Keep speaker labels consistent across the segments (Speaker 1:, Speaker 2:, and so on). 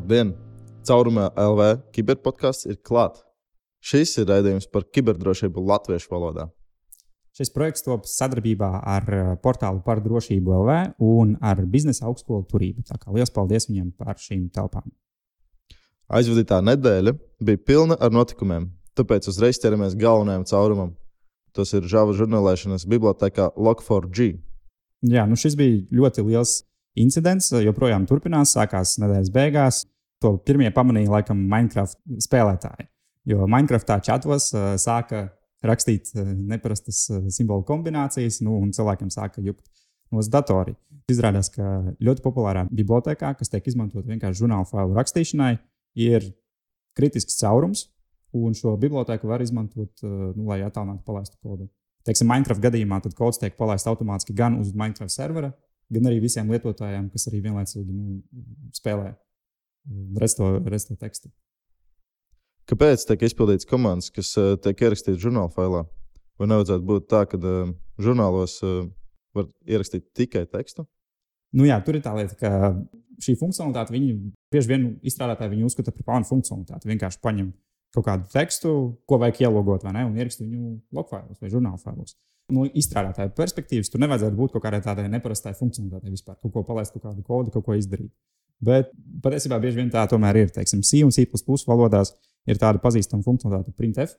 Speaker 1: Labdien! Caurumā LV kiberpodkāsts ir klāts. Šis ir raidījums par kiberdrošību latviešu valodā.
Speaker 2: Šis projekts top sadarbībā ar eh, portālu par drošību LV un ar biznesa augstskolu turību. Tā kā liels paldies viņiem par šīm telpām.
Speaker 1: Aizvadītā nedēļa bija pilna ar notikumiem, tāpēc uzreiz ķeramies galvenajam caurumam. Tas ir Java žurnālēšanas bibliotekā Log4G.
Speaker 2: Jā, nu šis bija ļoti liels incidents, joprojām turpinās, sākās nedēļas beigās. To pirmie pamanīja laikam Minecraft spēlētāji. Jo Minecraftā čatos uh, sāka rakstīt uh, neparastas uh, simbolu kombinācijas, nu, un cilvēkiem sāka jukt no datoriem. Izrādās, ka ļoti populārā bibliotekā, kas tiek izmantot vienkārši žurnāla failu rakstīšanai, ir kritisks caurums, un šo biblioteku var izmantot, nu, lai attālinātu palaistu kodu. Teiksim, Minecraft gadījumā tad kods tiek palaists automātiski gan uz Minecraft servera, gan arī visiem lietotājiem, kas arī vienlaicīgi nu, spēlē resto, resto tekstu.
Speaker 1: Kāpēc tiek izpildīts komandas, kas uh, tiek ierakstītas žurnāla failā? Vai nevajadzētu būt tā, ka uh, žurnālos uh, var ierakstīt tikai tekstu?
Speaker 2: Nu, jā, tur ir tā lieta, ka šī funkcionalitāte, viņi bieži vien izstrādātāji viņu uzskata par plānu funkcionalitāti. Vienkārši paņem kaut kādu tekstu, ko vajag ielogot, vai ne, un ierakst viņu logfailos vai žurnāla failos. No izstrādātāja perspektīvas, tur nevajadzētu būt kaut kādai tādai neparastai funkcionalitātei vispār, kaut ko palaist, kaut kādu kodu, kaut ko izdarīt. Bet patiesībā bieži vien tā tomēr ir. Teiksim, C un C valodās ir tāda pazīstama funkcionalitāte, printf.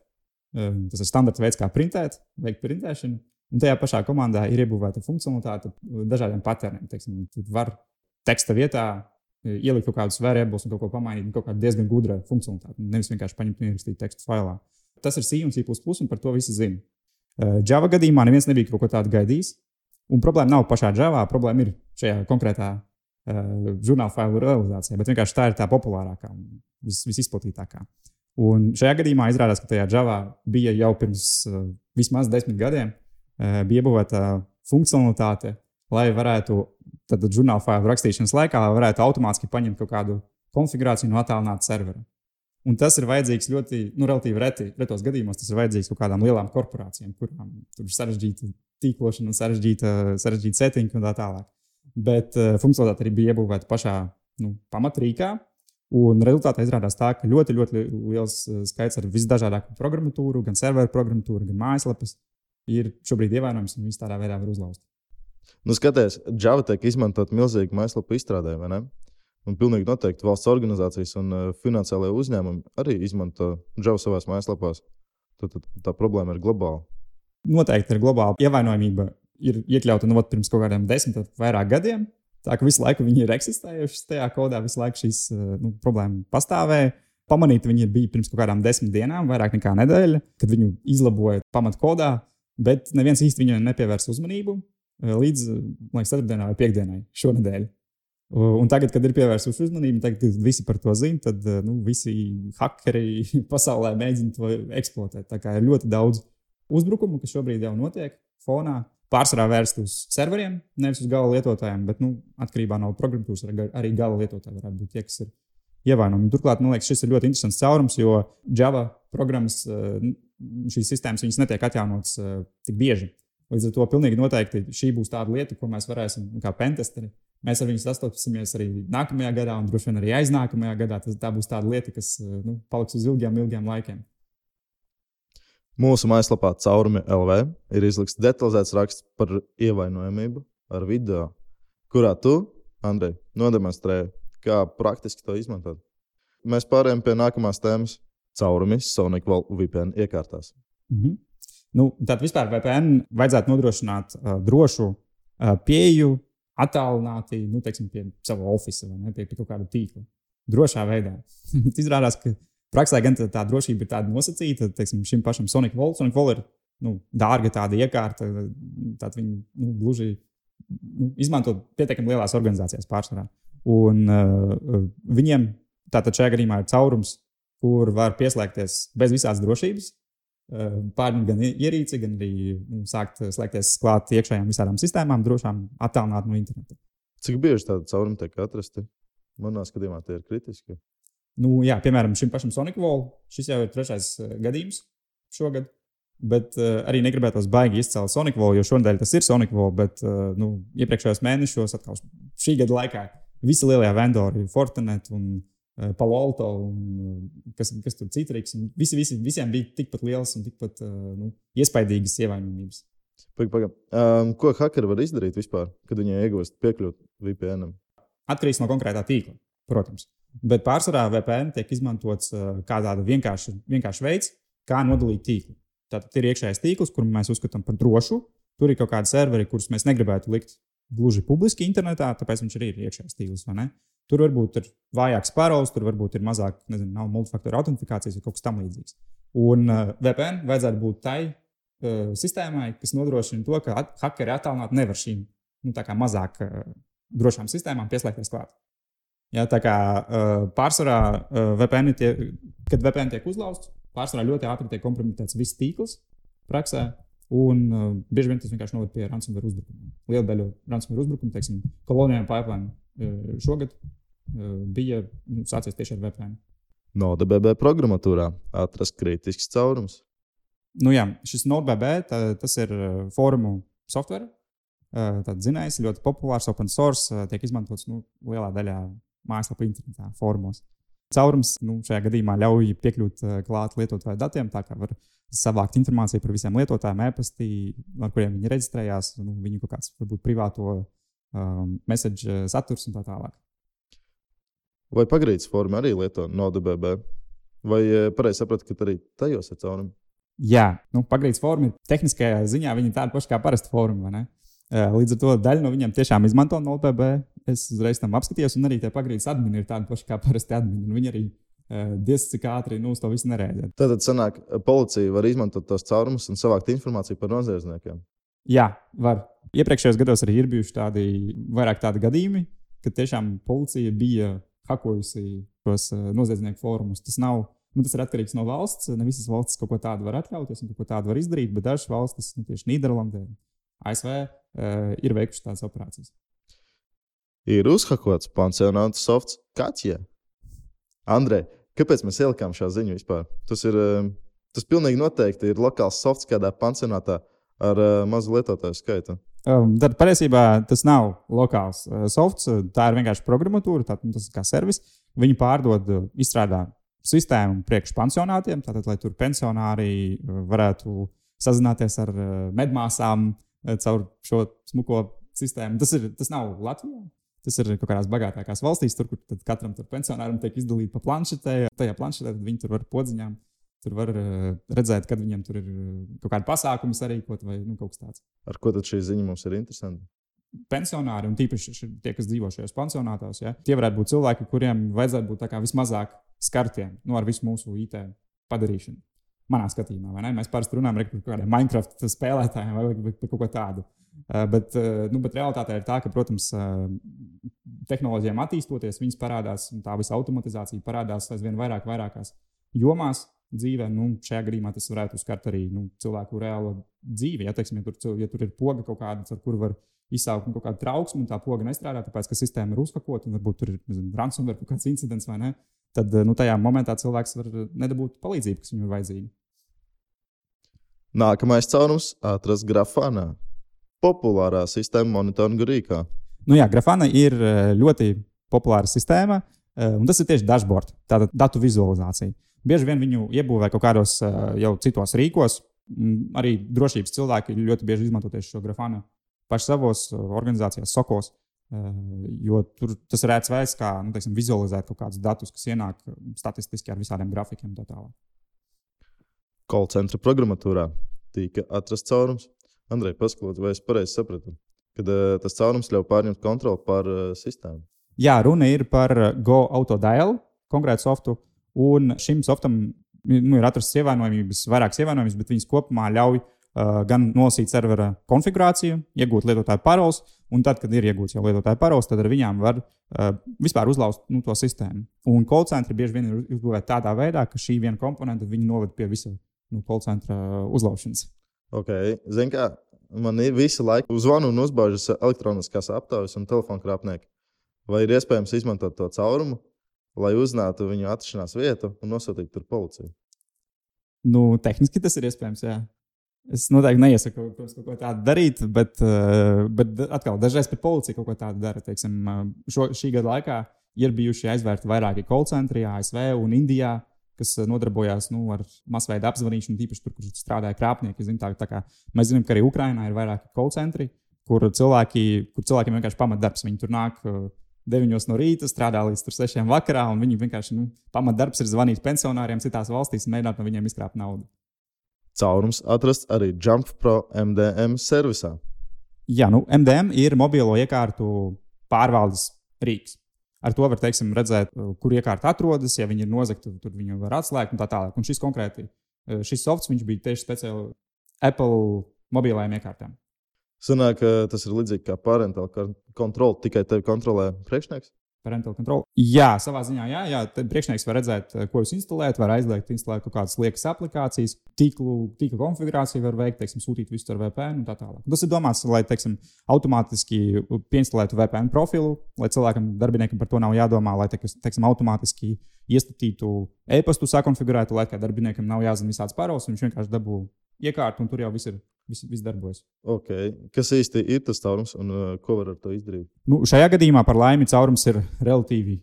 Speaker 2: Ehm, tas ir standarta veids, kā printēt, veikt printēšanu. Un tajā pašā komandā ir iebūvēta funkcionalitāte dažādiem patērniem. Teiksim, var teksta vietā e, ielikt kaut kādus variablus un kaut ko pamainīt. Kaut kāda diezgan gudra funkcionalitāte. Nevis vienkārši paņemt un ierakstīt tekstu failā. Tas ir C un C, un par to visi zina. E, Java gadījumā neviens nebija kaut ko tādu gaidījis. Un problēma nav pašā Java, problēma ir šajā konkrētā uh, žurnāla failu realizācijā, bet vienkārši tā ir tā populārākā un vis, visizplatītākā. Un šajā gadījumā izrādās, ka tajā Java bija jau pirms uh, vismaz desmit gadiem uh, iebūvēta funkcionalitāte, lai varētu tad žurnāla failu rakstīšanas laikā varētu automātiski paņemt kaut kādu konfigurāciju no attālināta servera. Un tas ir vajadzīgs ļoti, nu, relatīvi reti. Retos gadījumos tas ir vajadzīgs kaut kādām lielām korporācijām, kurām tur ir sarežģīta tīklošana, sarežģīta, sarežģīta settinga un tā tālāk bet uh, funkcionalitāte arī bija iebūvēta pašā nu, pamatrīkā. Un rezultātā izrādās tā, ka ļoti, ļoti liels uh, skaits ar visdažādāko programmatūru, gan serveru programmatūru, gan mājaslapas ir šobrīd ievērojams un viss tādā veidā var uzlauzt.
Speaker 1: Nu, skaties, Java tiek izmantot milzīgi mājaslapu izstrādē, vai ne? Un pilnīgi noteikti valsts organizācijas un uh, finansiālajie uzņēmumi arī izmanto Java savās mājaslapās. Tad, tad tā problēma ir globāla.
Speaker 2: Noteikti ir globāla ievainojamība ir iekļauta nu, pirms kaut kādiem desmit vai vairāk gadiem. Tā ka visu laiku viņi ir eksistējuši tajā kodā, visu laiku šīs eh, nu, problēmas pastāvēja. Pamanīt viņi bija pirms kaut kādām desmit dienām, vairāk nekā nedēļa, kad viņu izlaboja pamatkodā, bet neviens īsti viņai nepievērsa uzmanību eh, līdz liekas, ceturtdienai vai piekdienai šonadēļ. Un tagad, kad ir pievērsuši uzmanību, tagad, kad visi par to zina, tad eh, nu, visi hakeri pasaulē mēģina to eksploatēt. Tā kā ir ļoti daudz uzbrukumu, kas šobrīd jau notiek fonā pārsvarā vērst uz serveriem, nevis uz gala lietotājiem, bet nu, atkarībā no programmatūras arī gala lietotāji varētu būt tie, kas ir ievainojami. Turklāt, man liekas, šis ir ļoti interesants caurums, jo Java programmas, eh, šīs sistēmas netiek atjaunotas eh, tik bieži. Līdz ar to pilnīgi noteikti šī būs tāda lieta, ko mēs varēsim, kā pentesteri, mēs ar viņu sastopsimies arī nākamajā gadā, un droši vien arī aiznākamajā gadā. Tas, tā būs tāda lieta, kas eh, nu, paliks uz ilgiem, ilgiem laikiem.
Speaker 1: Mūsu mājaslapā caurumi LV ir izlikts detalizēts raksts par ievainojamību ar video, kurā tu, Andrej, nodemonstrēji, kā praktiski to izmantot. Mēs pārējām pie nākamās tēmas - caurumi Sonic VPN iekārtās.
Speaker 2: Mm -hmm. nu, Tātad vispār VPN vajadzētu nodrošināt uh, drošu uh, pieeju, attālināti nu, teiksim, pie sava oficiāla vai ne, pie, pie kaut kāda tīkla. Drošā veidā. Izrādās, ka Praksē gan tā drošība ir tāda nosacīta, teiksim, šim pašam Sonic Vol. Sonic Vol ir nu, dārga tāda iekārta, tad viņi nu, gluži nu, izmanto pietiekami lielās organizācijās pārsvarā. Un uh, viņiem tātad šajā gadījumā ir caurums, kur var pieslēgties bez visādas drošības. Pārņemt gan ierīci, gan arī nu, sākt slēgties klāt iekšējām visādām sistēmām, drošām, attālināt no interneta.
Speaker 1: Cik bieži tāda cauruma tiek atrasta? Manā skatījumā tie ir kritiski.
Speaker 2: Nu, jā, piemēram, šim pašam Sonic Wall. Šis jau ir trešais uh, gadījums šogad. Bet uh, arī negribētu baigi izcelt Sonic Wall, jo šonadēļ tas ir Sonic Wall. Bet uh, nu, iepriekšējos mēnešos, atkal šī gada laikā, visi lielie vendori, Fortinet un uh, Palo-Alto un kas, kas tur citrīgs. Visi, visi, visiem bija tikpat liels un tikpat uh, nu, iespaidīgas ievainojumības.
Speaker 1: Um, ko hakeri var izdarīt vispār, kad viņi iegūst piekļuvi VPN? -am?
Speaker 2: Atkarīgs no konkrētā tīkla, protams. Bet pārsvarā VPN tiek izmantots kā tāds vienkāršs vienkārš veids, kā nodalīt tīklu. Tātad ir iekšējais tīkls, kuru mēs uzskatām par drošu. Tur ir kaut kādi serveri, kurus mēs negribētu likt gluži publiski internetā, tāpēc viņš arī ir iekšējais tīkls. Tur varbūt ir vājāks parols, tur varbūt ir mazāk, nezinu, nav multifaktoru autentifikācijas vai kaut kas tamlīdzīgs. Un uh, VPN vajadzētu būt tai uh, sistēmai, kas nodrošina to, ka hakeri attālināt nevar šīm nu, mazāk uh, drošām sistēmām pieslēgties klāt. Ja, tā kā uh, pārsvarā uh, VPN, tie, kad VPN tiek uzlauzts, pārsvarā ļoti ātri tiek kompromitēts viss tīkls praksē. Un uh, bieži vien tas vienkārši noved pie ransomware uzbrukumiem. Liela daļa ransomware uzbrukumu, teiksim, kolonijām pipeline šogad uh, bija nu, sācies tieši ar VPN.
Speaker 1: No DBB programmatūrā atrast kritisks caurums.
Speaker 2: Nu, jā, šis NodeBB tā, tas ir uh, fórumu software. Uh, Tāds zinājums, ļoti populārs, open source, uh, tiek izmantots nu, lielā daļā mājaslapu internetā, formos. Caurums nu, šajā gadījumā ļauj piekļūt klāt lietotāju datiem, tā kā var savākt informāciju par visiem lietotājiem, e-pastī, ar kuriem viņi reģistrējās, nu, viņu kaut kāds varbūt privāto um, message saturs un tā tālāk.
Speaker 1: Vai pagrīdes forma arī lieto NodeBB? Vai pareizi sapratu, ka arī tajos ir caurumi?
Speaker 2: Jā, nu, pagrīdes forma ir tehniskajā ziņā, tāda paša kā parasta forma. Līdz ar to daļa no viņiem tiešām izmanto NLPB. Es uzreiz tam apskatījos, un arī tie pagrīdes admini ir tādi paši kā parasti admini. Viņi arī diezgan cik ātri nu, uz to visu nereaģē.
Speaker 1: Tad, sanāk, policija var izmantot tos caurumus un savākt informāciju par noziedzniekiem.
Speaker 2: Jā, var. Iepriekšējos gados arī ir bijuši tādi vairāk tādi gadījumi, kad tiešām policija bija hakojusi tos noziedznieku fórumus. Tas nav Nu, tas ir atkarīgs no valsts. Ne visas valstis kaut ko tādu var atļauties un ko tādu var izdarīt, bet dažas valstis, nu, tieši Nīderlandē, ASV, uh, eh, ir veikušas tādas operācijas.
Speaker 1: Ir uzhakots pansionāta softs Kaķie. Andrej, kāpēc mēs ielikām šo ziņu vispār? Tas ir, uh, tas pilnīgi noteikti ir lokāls softs kādā pansionātā ar uh, mazu lietotāju skaitu.
Speaker 2: Um, tad patiesībā tas nav lokāls uh, softs, tā ir vienkārši programmatūra, tā, tas ir kā servis. Viņi pārdod, izstrādā sistēmu priekšpansionātiem, tātad, lai tur pensionāri uh, varētu sazināties ar uh, medmāsām uh, caur šo smuko sistēmu. Tas, ir, tas nav Latvijā. Tas ir kaut kādās bagātākās valstīs, tur, kur katram tur pensionāram tiek izdalīta pa planšetē. Tajā planšetē viņi tur var podziņām. Tur var redzēt, kad viņiem tur ir kaut kāda pasākuma sarīkot vai nu, kaut kas tāds.
Speaker 1: Ar ko tad šī ziņa mums ir interesanta?
Speaker 2: pensionāri, un tīpaši tie, kas dzīvo šajos pensionātos, ja, tie varētu būt cilvēki, kuriem vajadzētu būt vismazāk skartiem nu, ar visu mūsu IT padarīšanu. Manā skatījumā? Mēs parasti runājam par kādiem Minecraft spēlētājiem vai par kaut ko tādu. Uh, bet, uh, nu, bet realitāte ir tā, ka, protams, uh, tehnoloģijām attīstoties, viņas parādās, un tā visa automatizācija parādās aizvien vairāk, vairākās jomās dzīvē. Nu, šajā gadījumā tas varētu skart arī nu, cilvēku reālo dzīvi. Ja, teiksim, ja, tur, ja tur ir poga kaut kāda, ar kuru var izsaukt kaut kādu trauksmu, un tā poga nestrādā, tāpēc ka sistēma ir uzhakota, un varbūt tur ir nezinu, ransomware kaut kāds incidents vai ne. Tad nu, tajā momentā cilvēks var nedabūt palīdzību, kas viņam ir vajadzīga.
Speaker 1: Nākamais caurums - atrast grafānā. Populārā sistēma monitoringa rīkā.
Speaker 2: Nu jā, grafāna ir ļoti populāra sistēma, un tas ir tieši dashboard, tātad datu vizualizācija. Bieži vien viņu iebūvē kaut kādos jau citos rīkos. Arī drošības cilvēki ļoti bieži izmanto tieši šo grafānu paši savos uh, organizācijās, sokos. Uh, jo tur tas ir rēts veids, kā nu, teiksim, vizualizēt kaut kādus datus, kas ienāk statistiski ar visādiem grafikiem tā tālāk.
Speaker 1: Call centra programmatūrā tika atrasts caurums. Andrej, paskatieties, vai es pareizi sapratu, ka uh, tas caurums ļauj pārņemt kontroli pār uh, sistēmu.
Speaker 2: Jā, runa ir par uh, Go Autodial konkrētu softu, un šim softam nu, ir atrastas ievainojumības, vairākas ievainojumības, bet viņas kopumā ļauj Uh, gan nolasīt servera konfigurāciju, iegūt lietotāju paroles, un tad, kad ir iegūts jau lietotāju paroles, tad ar viņām var uh, vispār uzlauzt nu, to sistēmu. Un call centri bieži vien ir uzbūvēti tādā veidā, ka šī viena komponenta noved pie visa nu, call centra uzlaušanas.
Speaker 1: Okay. Zini, kā man ir visu laiku zvanu un uzbāžas elektroniskās aptaujas un telefona krāpnieki. Vai ir iespējams izmantot to caurumu, lai uzzinātu viņu atrašanās vietu un nosūtītu tur policiju?
Speaker 2: Nu, tehniski tas ir iespējams, jā. Es noteikti neiesaku protams, kaut ko tādu darīt, bet, eh, bet atkal dažreiz pat policija kaut ko tādu dara. Teiksim, eh, šo, šī gada laikā Ir bijuši aizvērti vairāki call centri ASV un Indijā, kas eh, nodarbojās nu, ar masveida apzvanīšanu, tīpaši tur, kur strādāja krāpnieki. Zin, tā, tā kā, mēs zinām, ka arī Ukrainā ir vairāki call centri, kur, cilvēki, kur cilvēkiem vienkārši pamatdarbs. Viņi tur nāk 9 no rīta, strādā līdz 6 vakarā, un viņi vienkārši nu, pamatdarbs ir zvanīt pensionāriem citās valstīs un mēģināt no viņiem izkrāpt naudu.
Speaker 1: Caurums atrasts arī Jump Pro MDM servisā.
Speaker 2: Jā, nu, MDM ir mobilo iekārtu pārvaldes rīks. Ar to var teiksim, redzēt, uh, kur iekārta atrodas. Ja viņi ir nozagti, tad viņu var atslēgt un tā tālāk. Un šis konkrēti, uh, šis softs bija tieši speciāli Apple mobilajām iekārtām.
Speaker 1: Sanāk, tas ir līdzīgi kā parental kontrole, tikai tevi kontrolē priekšnieks
Speaker 2: parental control. Jā, savā ziņā, jā, jā priekšnieks var redzēt, eh, ko jūs instalējat, var aizliegt instalēt kaut kādas liekas aplikācijas, tīklu, tīkla konfigurāciju var veikt, teiksim, sūtīt visu ar VPN un tā tālāk. Tas ir domāts, lai, teiksim, automātiski pieinstalētu VPN profilu, lai cilvēkam, darbiniekam par to nav jādomā, lai, teiksim, automātiski iestatītu e-pastu, sakonfigurētu, lai kā darbiniekam nav jāzina visāds parols, viņš vienkārši dabū iekārtu un tur jau viss ir viss, viss darbojas.
Speaker 1: Okay. Kas īsti ir tas caurums un uh, ko var ar to izdarīt?
Speaker 2: Nu, šajā gadījumā par laimi caurums ir relatīvi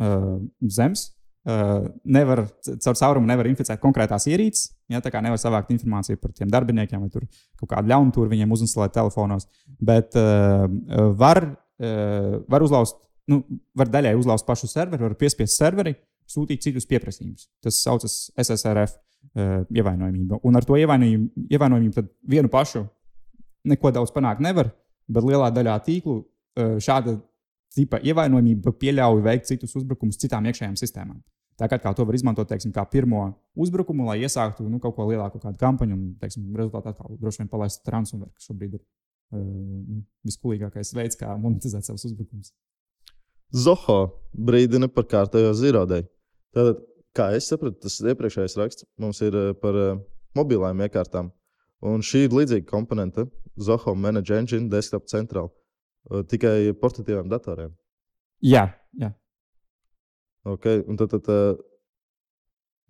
Speaker 2: uh, zems. Uh, nevar, caur caurumu nevar inficēt konkrētās ierīces. Ja, tā kā nevar savākt informāciju par tiem darbiniekiem, vai tur kaut kādu ļaunprātīgu viņiem uzinstalēt telefonos. Bet uh, var, uh, var uzlauzt, nu, var daļai uzlauzt pašu serveri, var piespiest serveri, sūtīt citus pieprasījumus. Tas saucas SSRF. Uh, ievainojamība. Un ar to ievainojamību, ievainojamību vienu pašu neko daudz panākt nevar, bet lielā daļā tīklu uh, šāda tipa ievainojamība pieļauj veikt citus uzbrukumus citām iekšējām sistēmām. Tā kā to var izmantot teiksim, kā pirmo uzbrukumu, lai iesāktu nu, kaut ko lielāku, kādu kampaņu, un teiksim, rezultātā atkal droši vien palaist ransomware, kas šobrīd ir uh, viskulīgākais veids, kā monetizēt savus uzbrukumus.
Speaker 1: Zoho brīdina par kārtējo zīrodēju. Tātad kā es sapratu, tas iepriekšējais raksts mums ir eh, par uh, mobilām iekārtām. Un šī ir līdzīga komponente Zoho Manage Engine Desktop Central uh, tikai portatīviem datoriem.
Speaker 2: Jā, jā.
Speaker 1: Okay, un tad, tad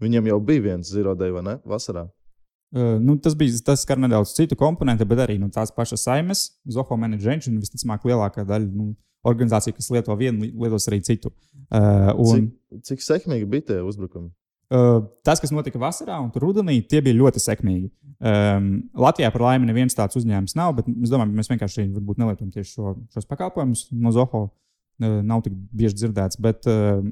Speaker 1: viņiem jau bija viens zero day, vai ne? Vasarā.
Speaker 2: Uh, nu, tas bija tas, skar nedaudz citu komponentu, bet arī nu, tās pašas saimes, Zoho Manage Engine, visticamāk, lielākā daļa. Nu, organizācija, kas lieto vienu, lietos arī citu.
Speaker 1: Uh, un, cik, cik sekmīgi bija tie uzbrukumi?
Speaker 2: Uh, tas, kas notika vasarā un rudenī, tie bija ļoti sekmīgi. Um, Latvijā par laimi neviens tāds uzņēmums nav, bet es domāju, mēs vienkārši nelietojam tieši šo, šos pakalpojumus no Zoho. Uh, nav tik bieži dzirdēts, bet uh,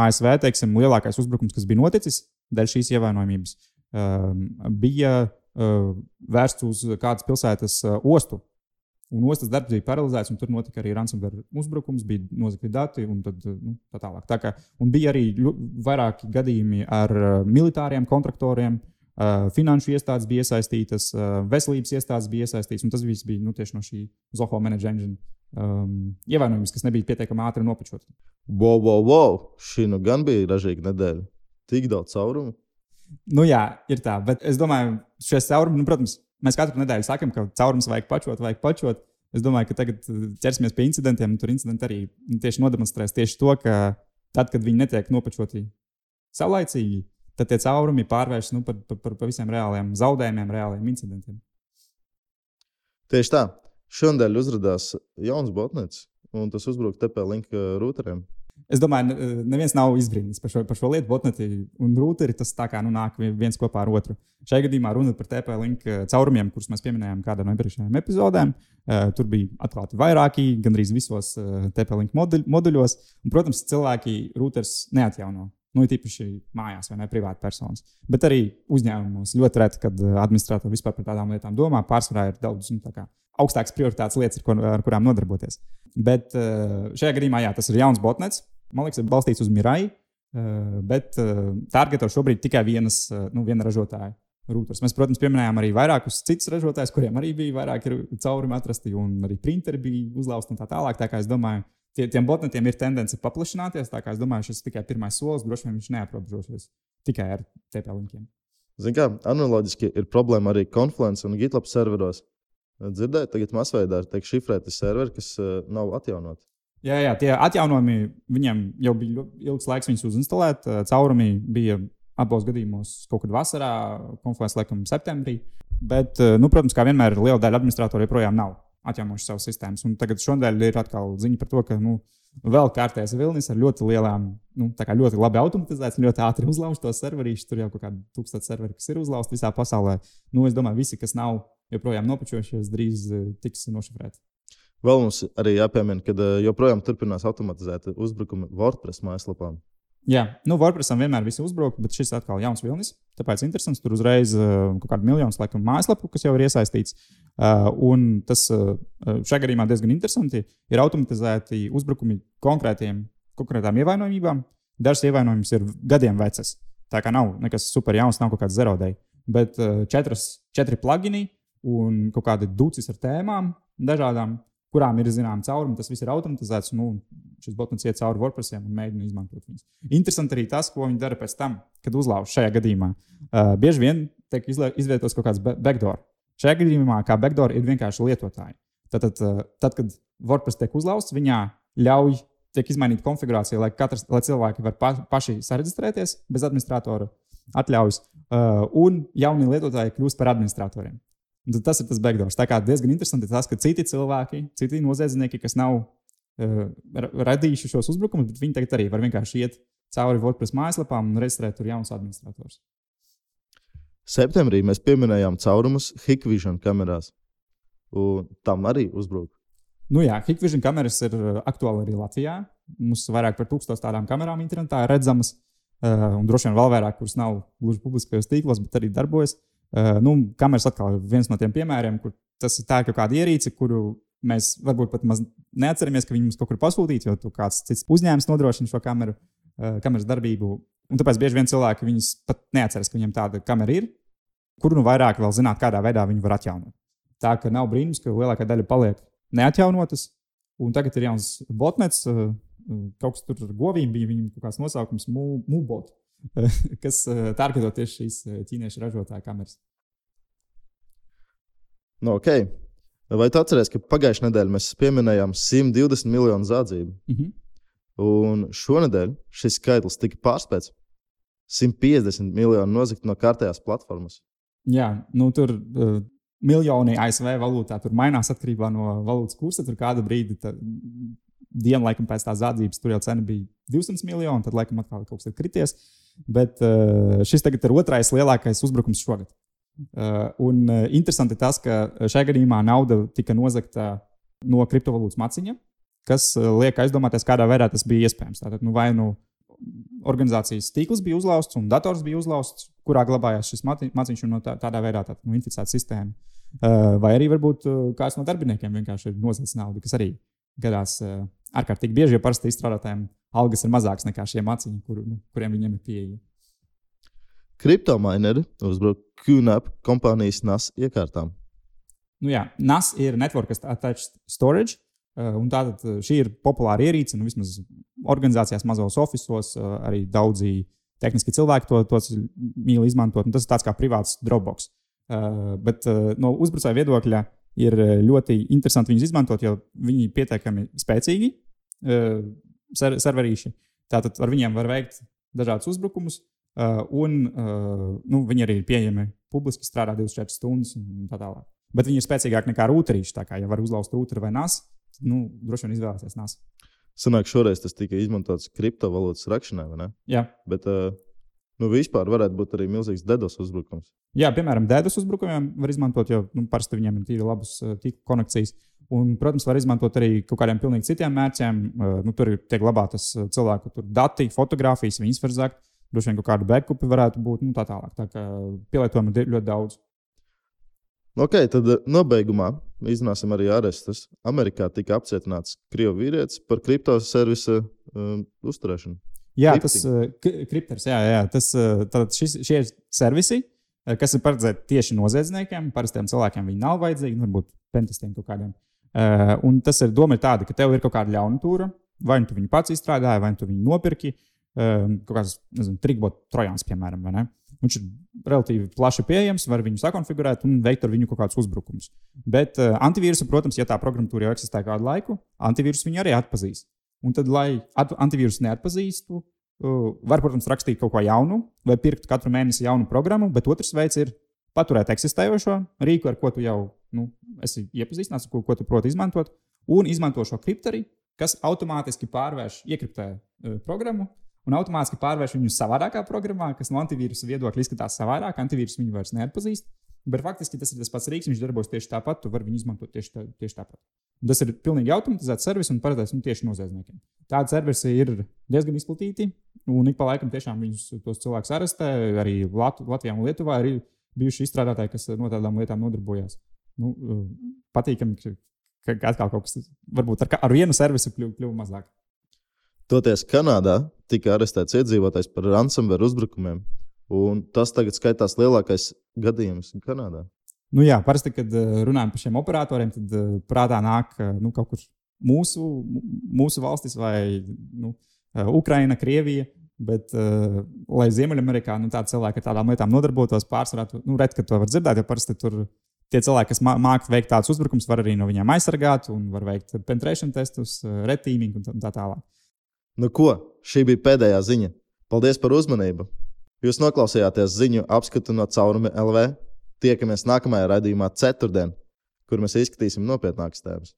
Speaker 2: ASV teiksim, lielākais uzbrukums, kas bija noticis dēļ šīs ievainojamības, uh, bija uh, vērsts uz kādas pilsētas uh, ostu Un ostas darbs bija paralizēts, un tur notika arī ransomware uzbrukums, bija nozagti dati un tad, nu, tā tālāk. Tā kā, un bija arī vairāki gadījumi ar uh, militāriem kontraktoriem, uh, finanšu iestādes bija iesaistītas, uh, veselības iestādes bija iesaistītas, un tas viss bija nu, tieši no šī Zoho Manage Engine um, ievainojums, kas nebija pietiekami ātri nopačot.
Speaker 1: Wow, wow, wow! Šī nu gan bija ražīga nedēļa. Tik daudz caurumu.
Speaker 2: Nu jā, ir tā, bet es domāju, šie caurumi, nu, protams, Mēs katru nedēļu sakām, ka caurums vajag pačot, vajag pačot. Es domāju, ka tagad uh, ķersimies pie incidentiem, tur incidenti arī tieši nodemonstrēs tieši to, ka tad, kad viņi netiek nopačoti saulaicīgi, tad tie caurumi pārvēršas nu, par, par, par visiem reāliem zaudējumiem, reāliem incidentiem.
Speaker 1: Tieši tā. Šonadēļ uzrādījās jauns botnets, un tas uzbruka TP-Link routeriem.
Speaker 2: Es domāju, neviens nav izbrīnīts par šo, par šo lietu. Botneti un routeri tas tā kā nu, nāk viens kopā ar otru. Šajā gadījumā runa par TP-link eh, caurumiem, kurus mēs pieminējām kādā no iepriekšējām epizodēm. Uh, tur bija atklāti vairāki, gandrīz visos eh, TP-link moduļ, moduļos. Un, protams, cilvēki routers neatjauno. Nu, ir īpaši mājās, vai ne privāti personas. Bet arī uzņēmumos ļoti reti, kad administratori vispār par tādām lietām domā. Pārsvarā ir daudz nu, augstākas prioritātes lietas, ar, ko, ar kurām nodarboties. Bet šajā gadījumā jā, tas ir jauns botnets man liekas, ir balstīts uz Mirai, eh, bet eh, targeto šobrīd tikai vienas, eh, nu, viena ražotāja. Rūters. Mēs, protams, pieminējām arī vairākus citus ražotājus, kuriem arī bija vairāki caurumi atrasti, un arī printeri bija uzlauzti un tā tālāk. Tā kā es domāju, tie, tiem botnetiem ir tendence paplašināties. Tā kā es domāju, šis tikai pirmais solis, droši vien viņš neaprobežosies tikai ar TP linkiem.
Speaker 1: Ziniet, kā analoģiski ir problēma arī Confluence un GitLab serveros. Dzirdēt, tagad masveidā tiek šifrēti serveri, kas uh, nav atjaunoti.
Speaker 2: Jā, jā, tie atjaunojumi viņam jau bija ilgs laiks, viņus uzinstalēt. Caurumi bija abos gadījumos kaut kad vasarā, konferencē, laikam, septembrī. Bet, nu, protams, kā vienmēr, liela daļa administratoru joprojām nav atjaunojuši savas sistēmas. Un tagad šodien ir atkal ziņa par to, ka nu, vēl kārtējais vilnis ar ļoti lielām, nu, ļoti labi automatizēts, ļoti ātri uzlaužts tos serverīšus. Tur jau kaut kādi tūkstoši serveri, kas ir uzlauzti visā pasaulē. Nu, es domāju, visi, kas nav joprojām nopačojušies, drīz uh, tiks nošifrēti.
Speaker 1: Vēl mums arī jāpiemina, ka uh, joprojām turpinās automatizēta uzbrukumi WordPress mājaslapām.
Speaker 2: Jā, nu, WordPressam vienmēr viss uzbruk, bet šis atkal ir jauns vilnis. Tāpēc interesants. Tur uzreiz uh, kaut kāda miljonus laikam mājaslapu, kas jau ir iesaistīts. Uh, un tas uh, šajā gadījumā diezgan interesanti. Ir automatizēti uzbrukumi konkrētiem, konkrētām ievainojumībām. Dažas ievainojums ir gadiem vecas. Tā kā nav nekas super jauns, nav kaut kāds zerodei. Bet uh, četras, četri plugini un kaut kādi ducis ar tēmām dažādām kurām ir zināms caurumi. Tas viss ir automatizēts. Nu, šis botnets iet cauri WordPressiem un mēģina izmantot viņus. Interesanti arī tas, ko viņi dara pēc tam, kad uzlauž šajā gadījumā. Uh, bieži vien tiek izvietots kaut kāds backdoor. Šajā gadījumā, kā backdoor, ir vienkārši lietotāji. Tad, tad, uh, tad kad WordPress tiek uzlauzts, viņā ļauj tiek izmainīta konfigurācija, lai, katrs, lai cilvēki var pa, paši sareģistrēties bez administratora atļaujas, uh, un jaunie lietotāji kļūst par administratoriem. Un tas ir tas backdoors. Tā kā diezgan interesanti tas, ka citi cilvēki, citi noziedznieki, kas nav uh, radījuši šos uzbrukumus, bet viņi tagad arī var vienkārši iet cauri WordPress mājaslapām un reģistrēt tur jaunus administratorus.
Speaker 1: Septembrī mēs pieminējām caurumus Hikvision kamerās. Un tam arī uzbruka.
Speaker 2: Nu jā, Hikvision kameras ir aktuāli arī Latvijā. Mums ir vairāk par tūkstoš tādām kamerām internetā redzamas. Uh, un droši vien vēl vairāk, kuras nav gluži publiskajos tīklos, bet arī darbojas. Uh, nu, kameras atkal ir viens no tiem piemēriem, kur tas ir tā, ka kāda ierīce, kuru mēs varbūt pat maz neatceramies, ka viņi mums kaut kur pasūtīts, jo kāds cits uzņēmums nodrošina šo kameru, uh, kameras darbību. Un tāpēc bieži vien cilvēki viņus pat neatceras, ka viņiem tāda kamera ir, kuru nu vairāk vēl zināt, kādā veidā viņi var atjaunot. Tā ka nav brīnums, ka lielākā daļa paliek neatjaunotas. Un tagad ir jauns botnets, uh, kaut kas tur ar govīm bija, viņam kaut kāds nosaukums, mūbot. kas eh, targeto tieši šīs eh, ķīniešu ražotāja kameras.
Speaker 1: Nu, okay. Vai tu atceries, ka pagājušajā nedēļā mēs pieminējām 120 miljonu zādzību? Mm -hmm. Un šonadēļ šis skaitlis tika pārspēts. 150 miljoni nozagt no kārtējās platformas.
Speaker 2: Jā, nu tur uh, miljoni ASV valūtā tur mainās atkarībā no valūtas kursa. Tur kādu brīdi tā, dienu laikam pēc tās zādzības tur jau cena bija 200 miljoni, tad laikam atkal kaut kas ir krities. Bet uh, šis tagad ir otrais lielākais uzbrukums šogad. Uh, un uh, interesanti tas, ka šajā gadījumā nauda tika nozagta no kriptovalūtas maciņa, kas liek aizdomāties, kādā veidā tas bija iespējams. Tātad, nu, vai nu organizācijas tīkls bija uzlauzts un dators bija uzlauzts, kurā glabājās šis maciņš un no tā, tādā veidā tā, nu, inficēta sistēma. Vai arī varbūt kāds no darbiniekiem vienkārši ir nozadzis naudu, kas arī gadās ārkārtīgi bieži, jo parasti izstrādātājiem algas ir mazākas nekā šie maciņi, kur, nu, kuriem viņiem ir pieeja.
Speaker 1: Kriptomaineri uzbruk QNAP kompānijas NAS iekārtām.
Speaker 2: Nu jā, NAS ir Network Attached Storage. Uh, tātad uh, šī ir populāra ierīce, nu, vismaz organizācijās, mazos oficiālos, uh, arī daudzi tehniski cilvēki to, to mīl izmantot. Tas ir tāds kā privāts Dropbox. Bet no uzbrucēja viedokļa ir ļoti interesanti viņus izmantot, jo viņi ir pietiekami spēcīgi ser serverīši. Tātad ar viņiem var veikt dažādus uzbrukumus, uh, un nu, viņi arī ir pieejami publiski, strādā 24 stundas un tā tālāk. Bet viņi ir spēcīgāki nekā rūterīši. Tā kā, ja var uzlauzt rūteri vai NAS, nu, droši vien izvēlēties NAS.
Speaker 1: Sanāk, šoreiz tas tika izmantots kriptovalūtas rakšanai, vai ne?
Speaker 2: Jā.
Speaker 1: Bet uh, nu, vispār varētu būt arī milzīgs DDoS uzbrukums.
Speaker 2: Jā, piemēram, DDoS uzbrukumiem var izmantot, jo nu, parasti viņiem ir tīri labas tīkla konekcijas. Un, protams, var izmantot arī kaut kādiem pilnīgi citiem mērķiem. Nu, tur tiek glabātas cilvēku dati, fotografijas, viņas var zakt. Droši vien kaut kāda backupi varētu būt nu, tā tālāk. Tā kā pielietojumu ir ļoti daudz.
Speaker 1: Ok, tad nobeigumā iznāsim arī arestus. Amerikā tika apcietināts krievu vīrietis par kriptoservisa um, uzturēšanu.
Speaker 2: Jā, Kripting. tas uh, kripters, jā, jā, tas, uh, šis, šie ir servisi, kas ir paredzēti tieši noziedzniekiem. Parastiem cilvēkiem viņi nav vajadzīgi, varbūt pentestiem kaut kādiem. Un tas ir doma ir tāda, ka tev ir kaut kāda ļaunprātīga, vai nu tu viņu pats izstrādāji, vai nu tu viņu nopirki. Kaut kāds, nezinu, trikbot trojāns, piemēram, vai ne? Viņš ir relatīvi plaši pieejams, var viņu sakonfigurēt un veikt ar viņu kaut kādus uzbrukumus. Bet uh, antivīrusu, protams, ja tā programmatūra jau eksistē kādu laiku, antivīrusu viņu arī atpazīs. Un tad, lai antivīrusu neatpazīstu, uh, var, protams, rakstīt kaut ko jaunu vai pirkt katru mēnesi jaunu programmu, bet otrs veids ir paturēt eksistējošo rīku, ar ko tu jau nu, esi iepazīstināts, ko, ko tu proti izmantot, un izmanto šo kripteri, kas automātiski pārvērš, iekriptē uh, programmu un automātiski pārvērš viņu savādākā programmā, kas no antivīrusa viedokļa izskatās savādāk. Antivīrus viņu vairs neatpazīst. Bet faktiski tas ir tas pats rīks, viņš darbojas tieši tāpat, tu vari viņu izmantot tieši, tā, tieši tāpat. Un tas ir pilnīgi automatizēts servis un paredzēts nu, tieši noziedzniekiem. Tādi servisi ir diezgan izplatīti, un ik pa laikam tiešām viņus tos cilvēkus arestē. Arī Lat Latvijā un Lietuvā ir bijuši izstrādātāji, kas no tādām lietām nodarbojas. Nu, patīkami, ka atkal kaut kas varbūt ar, ar vienu servisu kļuva kļuv mazāk.
Speaker 1: Toties Kanādā tika arestēts iedzīvotājs par ransomware uzbrukumiem, un tas tagad skaitās lielākais gadījums Kanādā.
Speaker 2: Nu jā, parasti, kad eh, runājam par šiem operatoriem, tad eh, prātā nāk eh, nu, kaut kur mūsu, mūsu valstis vai nu, Ukraina, Krievija. Bet, uh, lai Ziemeļamerikā nu, tādi cilvēki ar tādām lietām nodarbotos, pārsvarā, nu, redz, ka to var dzirdēt, jo parasti tur tie cilvēki, kas māca veikt tādus uzbrukumus, var arī no viņiem aizsargāt un var veikt penetration testus, retīmingu un tā tālāk.
Speaker 1: Nu ko, šī bija pēdējā ziņa. Paldies par uzmanību! Jūs noklausījāties ziņu apskatu no caurumi LV. Tiekamies nākamajā raidījumā, ceturtdien, kur mēs izskatīsim nopietnākas tēmas.